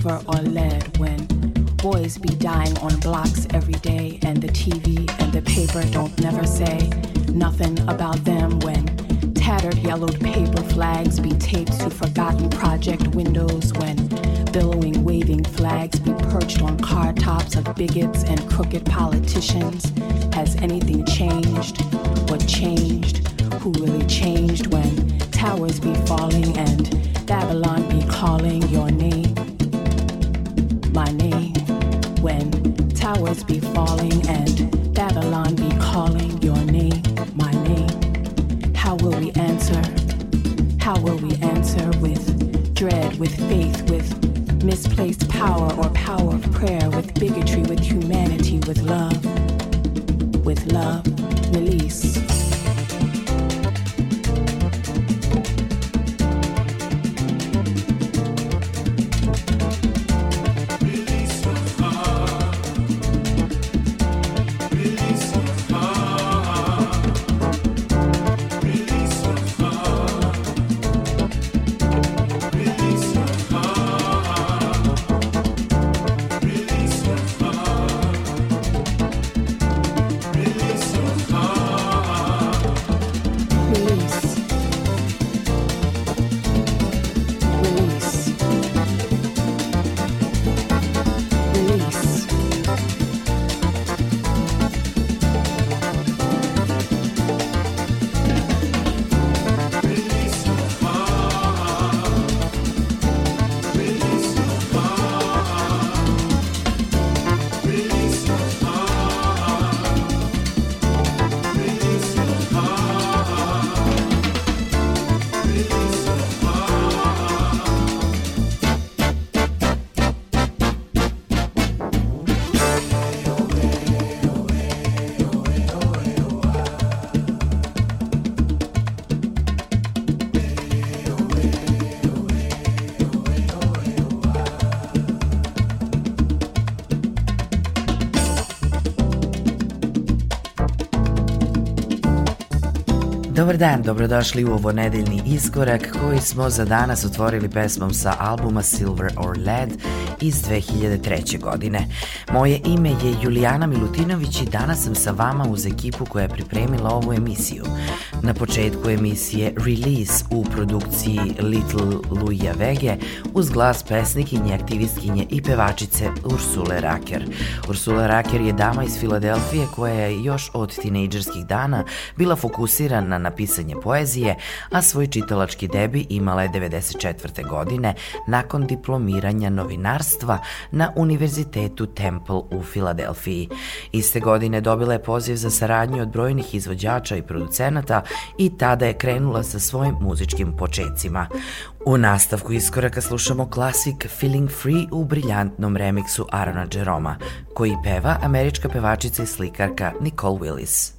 silver or lead when boys be dying on blocks every day and the TV and the paper don't never say nothing about them when tattered yellowed paper flags be taped to forgotten project windows when billowing waving flags be perched on car tops of bigots and crooked politicians. Dobar dan, dobrodošli u ovo nedeljni iskorak koji smo za danas otvorili pesmom sa albuma Silver or Lead iz 2003. godine. Moje ime je Julijana Milutinović i danas sam sa vama uz ekipu koja je pripremila ovu emisiju. Na početku emisije Release u produkciji Little Luja Vege uz glas pesnikinje, aktivistkinje i pevačice Ursule Raker. Ursula Raker je dama iz Filadelfije koja je još od tinejdžerskih dana bila fokusirana na pisanje poezije, a svoj čitalački debi imala je 94. godine nakon diplomiranja novinarstva na Univerzitetu Temple u Filadelfiji. Iste godine dobila je poziv za saradnju od brojnih izvođača i producenata i tada je krenula sa svojim muzičkim počecima. U nastavku iskoraka slušamo klasik Feeling Free u briljantnom remiksu Arona Jeroma, koji peva američka pevačica i slikarka Nicole Willis.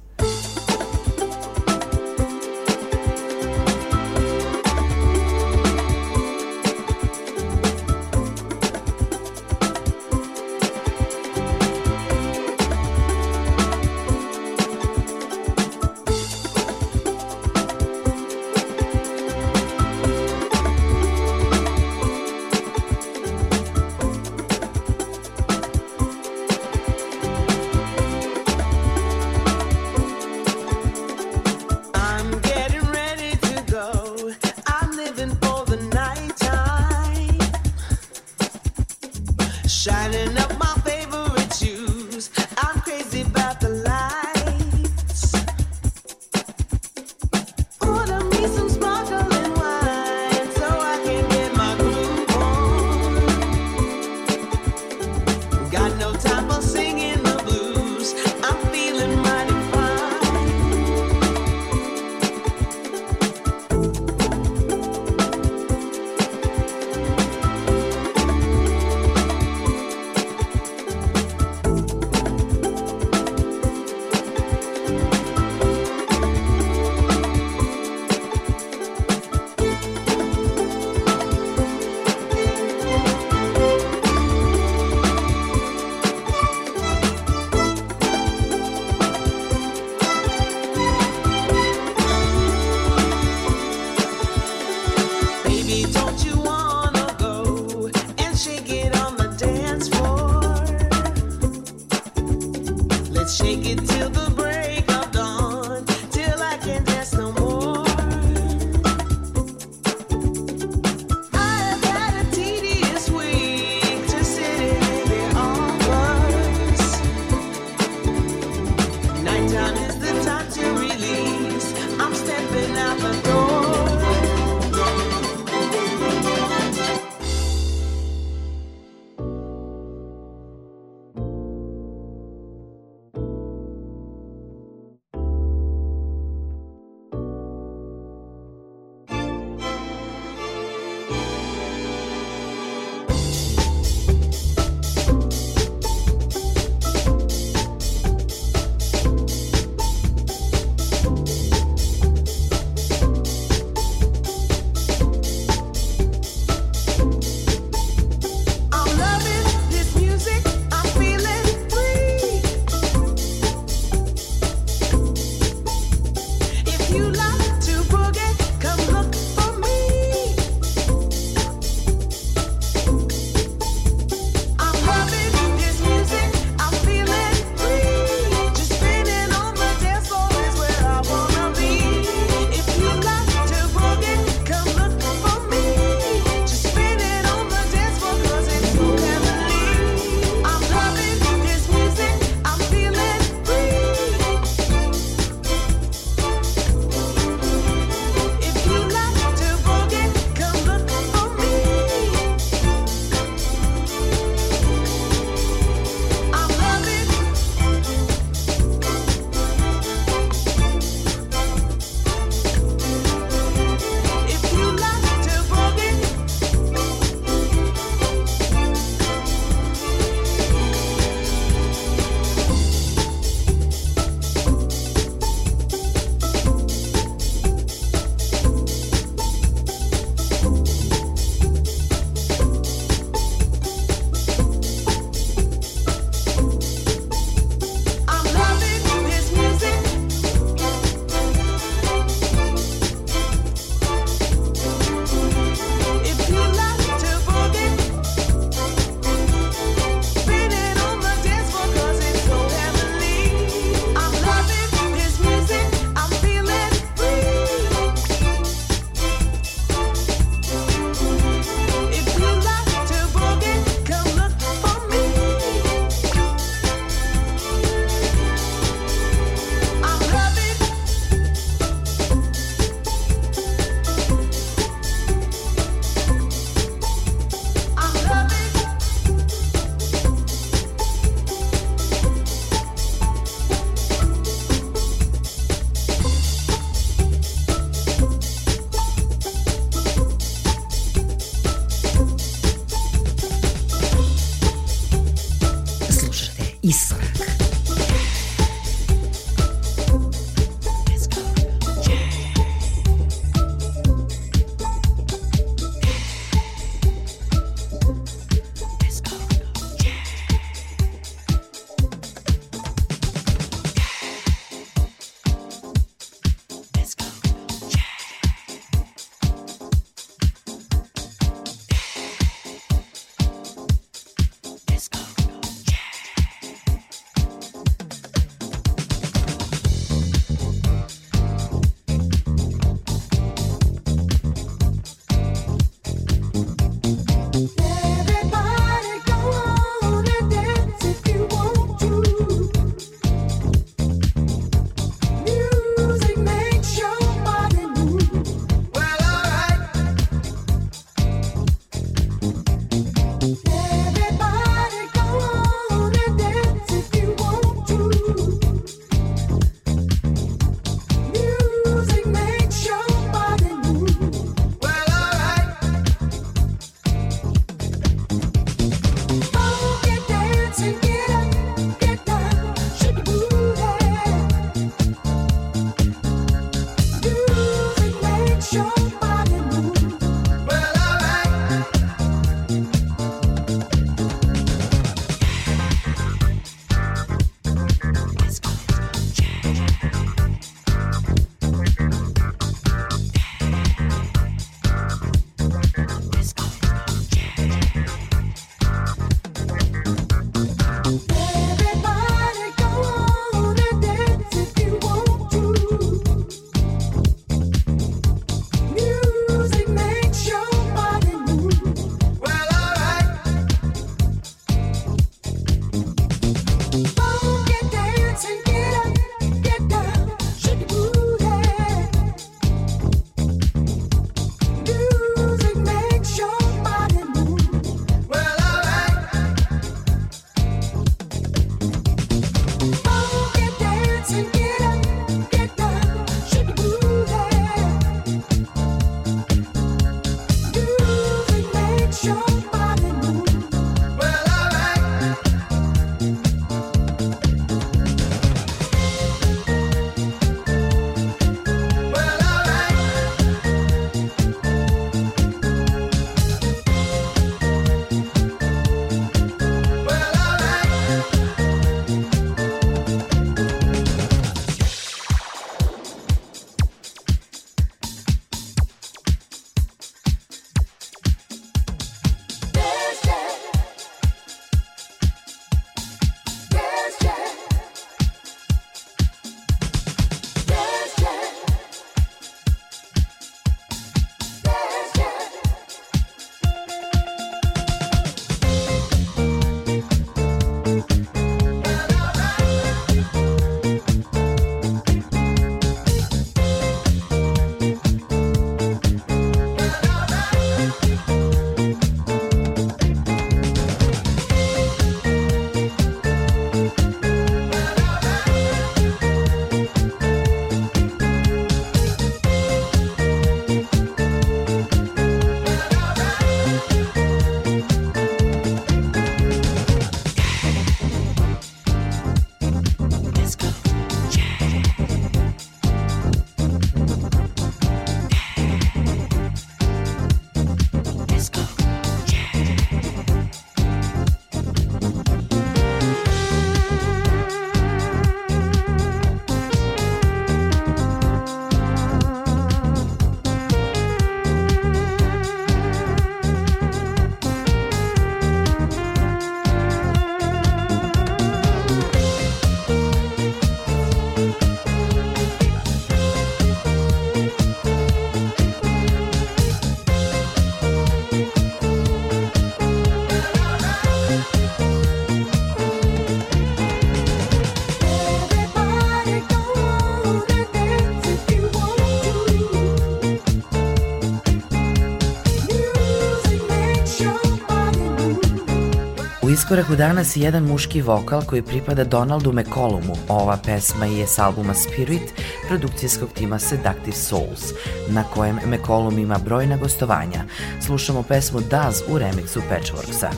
Iskoraku danas je jedan muški vokal koji pripada Donaldu McCollumu. Ova pesma je s albuma Spirit produkcijskog tima Seductive Souls, na kojem McCollum ima brojna gostovanja. Slušamo pesmu Daz u remiksu Patchworksa.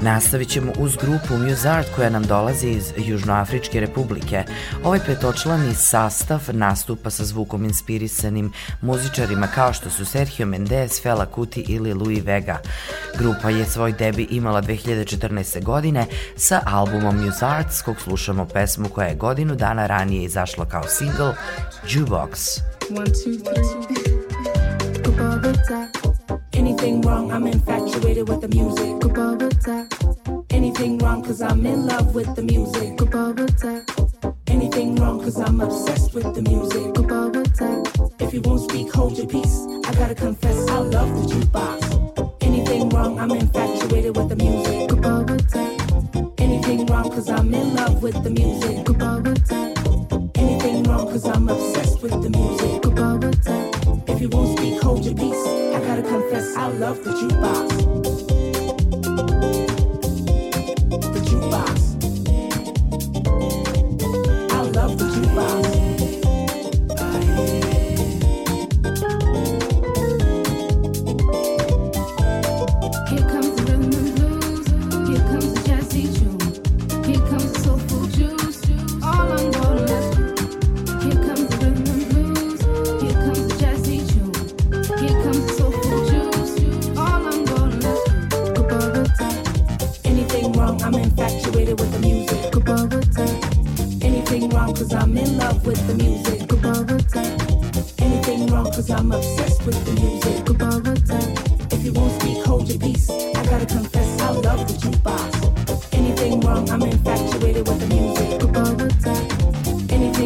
Nastavit ćemo uz grupu Muzart koja nam dolazi iz Južnoafričke republike. Ovaj petočlani sastav nastupa sa zvukom inspirisanim muzičarima kao što su Sergio Mendes, Fela Kuti ili Louis Vega. Grupa je svoj debi imala 2014. godine sa albumom Muzart s kog slušamo pesmu koja je godinu dana ranije izašla kao single Jukebox. One, two, three. Anything wrong, I'm infatuated with the music. Anything wrong, cause I'm in love with the music. Anything wrong, cause I'm obsessed with the music. If you won't speak, hold your peace. I gotta confess, I love the jukebox. Anything wrong, I'm infatuated with the music. Anything wrong, cause I'm in love with the music. Anything wrong, cause I'm obsessed with the music. I love the jukebox.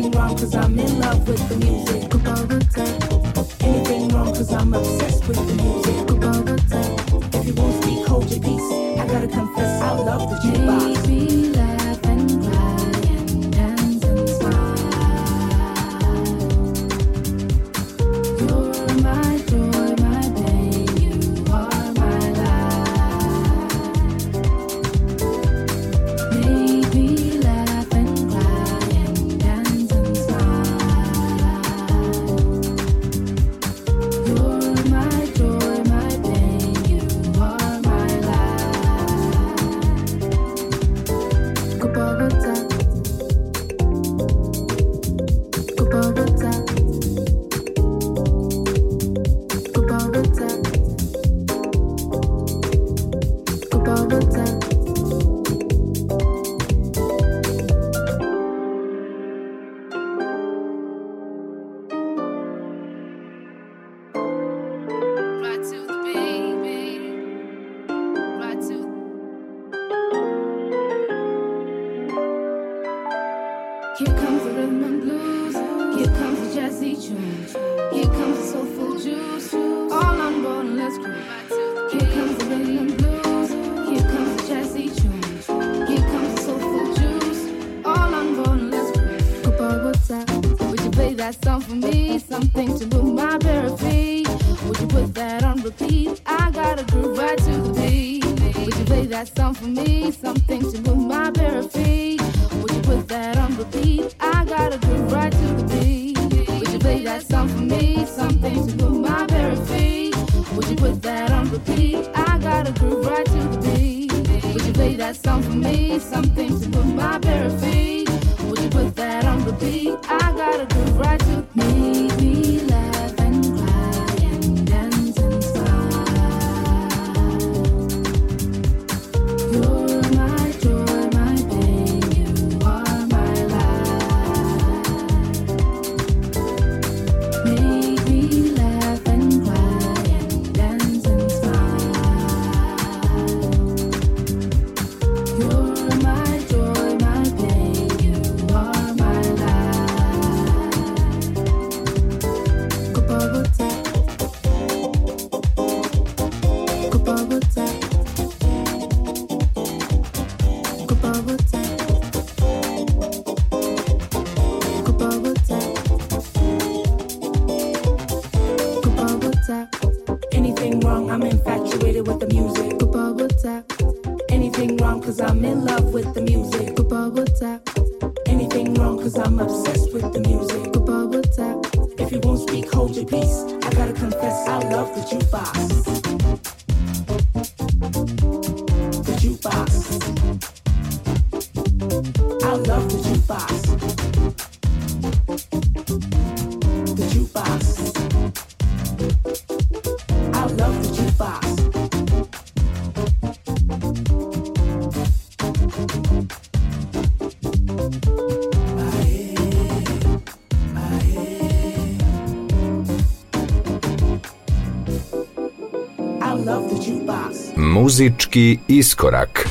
nothing wrong, cause I'm in love with the music. I gotta groove right to the beat. Would you play that song for me? Something to put my bare feet. Would you put that on repeat? I gotta groove right to the beat. Would you play that song for me? Something to put my bare feet. Muzički iskorak.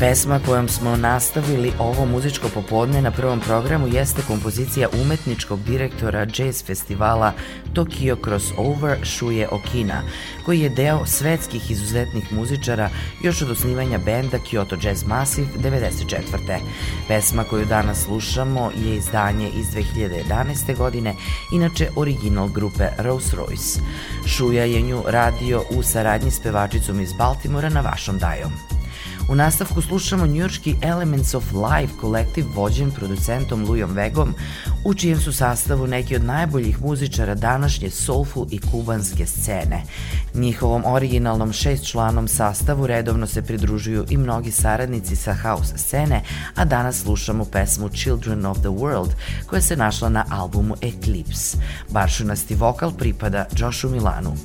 Pesma kojom smo nastavili ovo muzičko popodne na prvom programu jeste kompozicija umetničkog direktora jazz festivala Tokyo Crossover Shuje Okina, koji je deo svetskih izuzetnih muzičara još od osnivanja benda Kyoto Jazz Massive 94. Pesma koju danas slušamo je izdanje iz 2011. godine, inače original grupe Rolls Royce. Šuja je nju radio u saradnji s pevačicom iz Baltimora na vašom dajom. U nastavku slušamo njujorski Elements of Life kolektiv vođen producentom Lujom Vegom, u čijem su sastavu neki od najboljih muzičara današnje soulful i kubanske scene. Njihovom originalnom šest članom sastavu redovno se pridružuju i mnogi saradnici sa house scene, a danas slušamo pesmu Children of the World, koja se našla na albumu Eclipse. Baršunasti vokal pripada Joshu Milanu.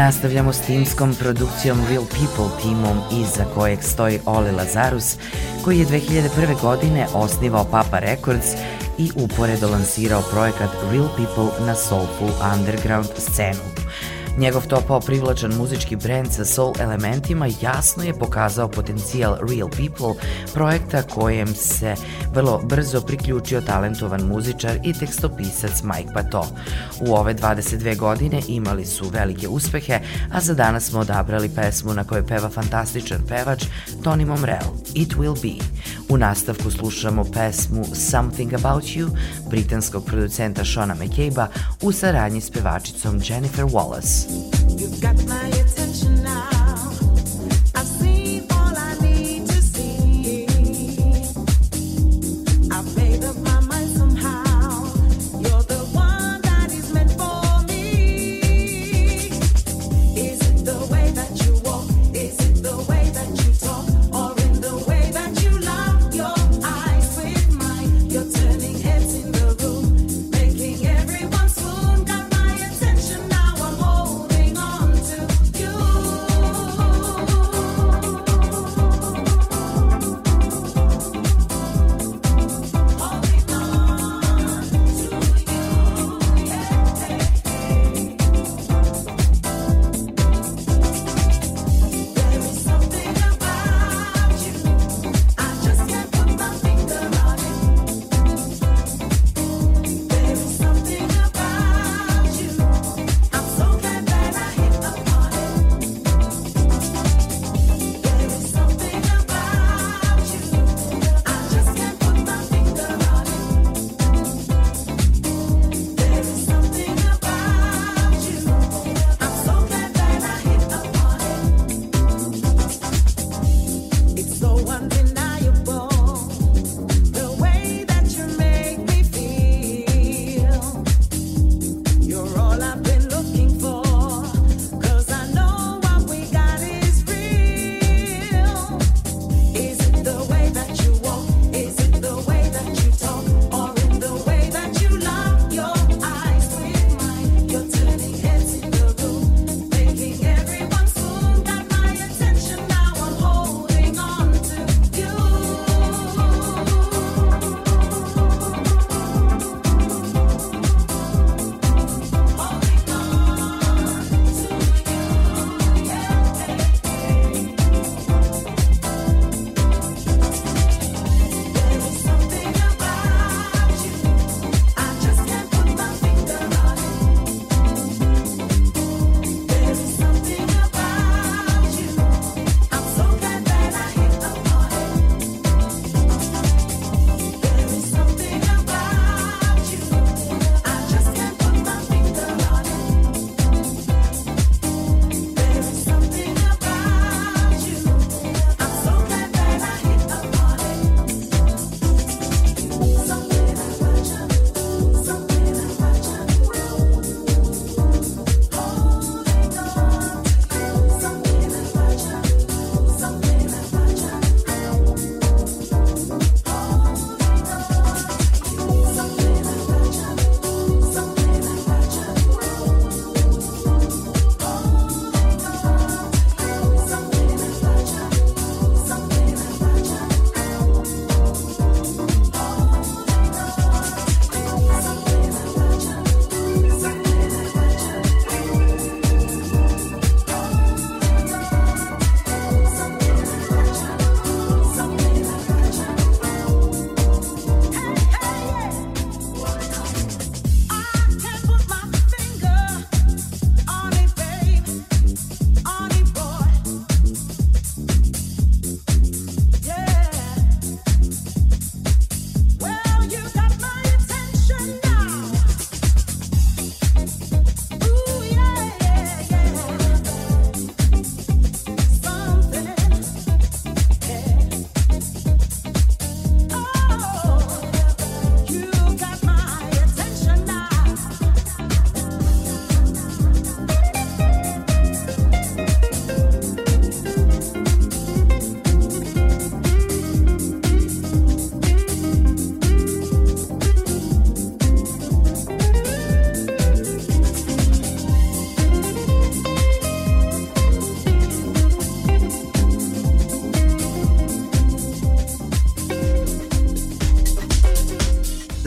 Nastavljamo s timskom produkcijom Real People timom iza kojeg stoji Oli Lazarus, koji je 2001. godine osnivao Papa Records i uporedo lansirao projekat Real People na Soulful Underground scenu. Njegov topao privlačan muzički brend sa soul elementima jasno je pokazao potencijal Real People, projekta kojem se vrlo brzo priključio talentovan muzičar i tekstopisac Mike Pato. U ove 22 godine imali su velike uspehe, a za danas smo odabrali pesmu na kojoj peva fantastičan pevač Tony Momrell, It Will Be. U nastavku slušamo pesmu Something About You britanskog producenta Shona McCabe-a u saradnji s pevačicom Jennifer Wallace. You've got my attention now.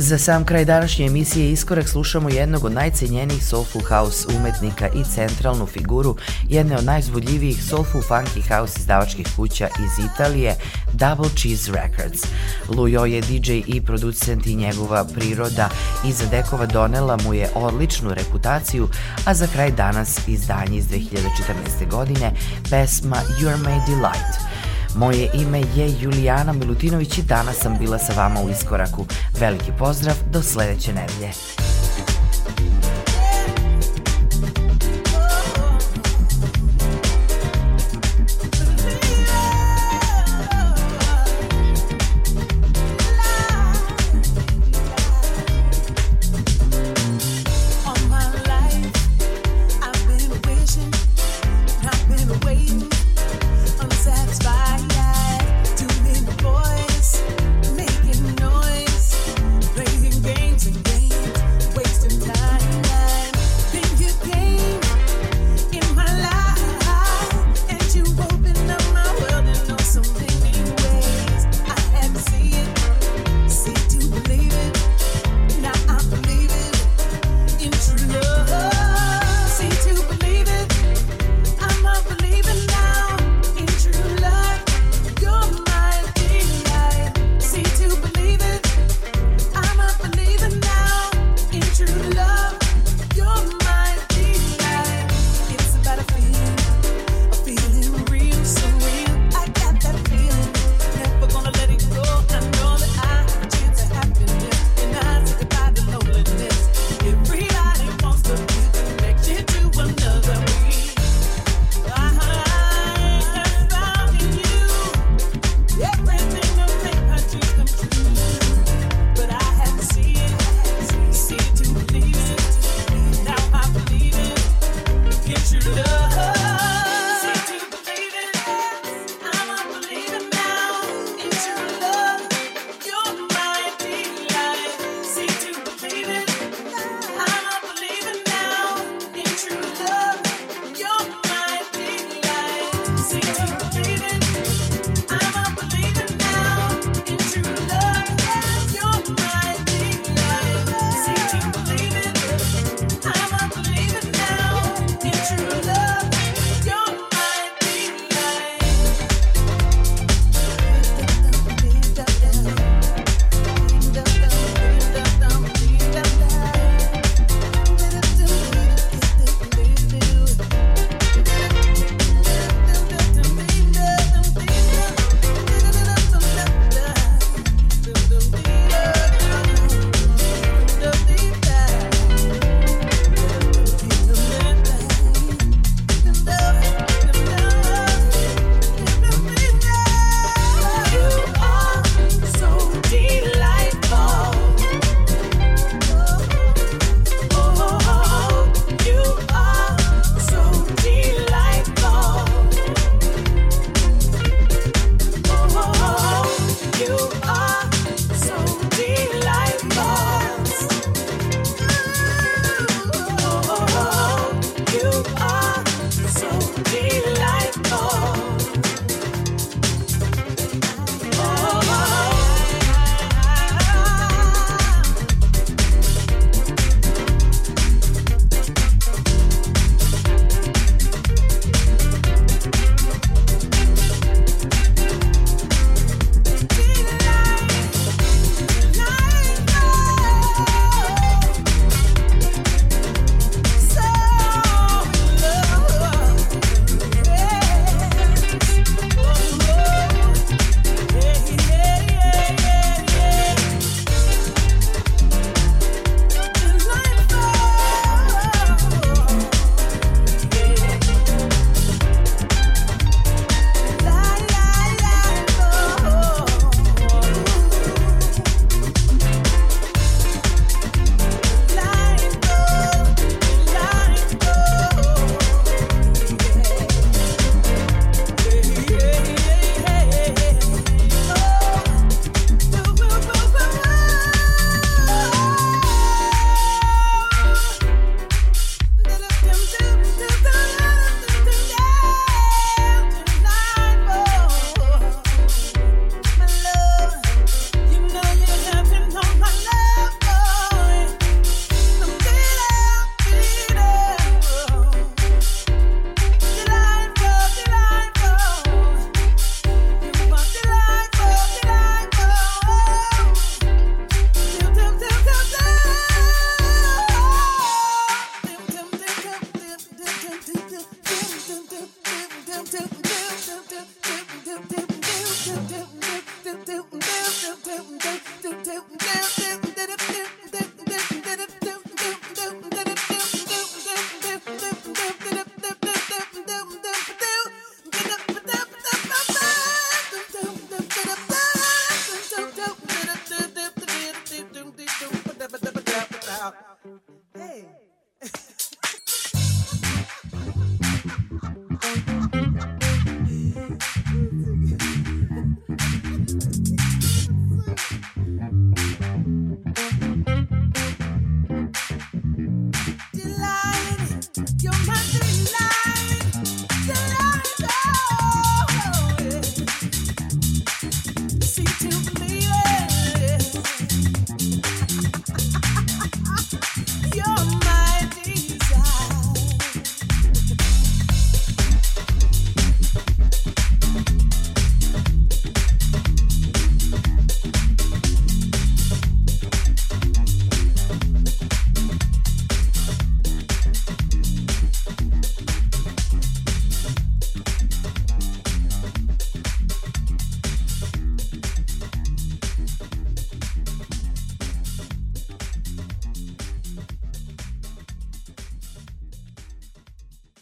Za sam kraj današnje emisije Iskorak slušamo jednog od najcenjenijih soulful house umetnika i centralnu figuru jedne od najzbudljivijih soulful funky house izdavačkih kuća iz Italije, Double Cheese Records. Lujo je DJ i producent i njegova priroda iza dekova donela mu je odličnu reputaciju, a za kraj danas izdanje iz 2014. godine pesma You're My Delight – Moje ime je Julijana Milutinović i danas sam bila sa vama u Iskoraku. Veliki pozdrav, do sledeće nedelje.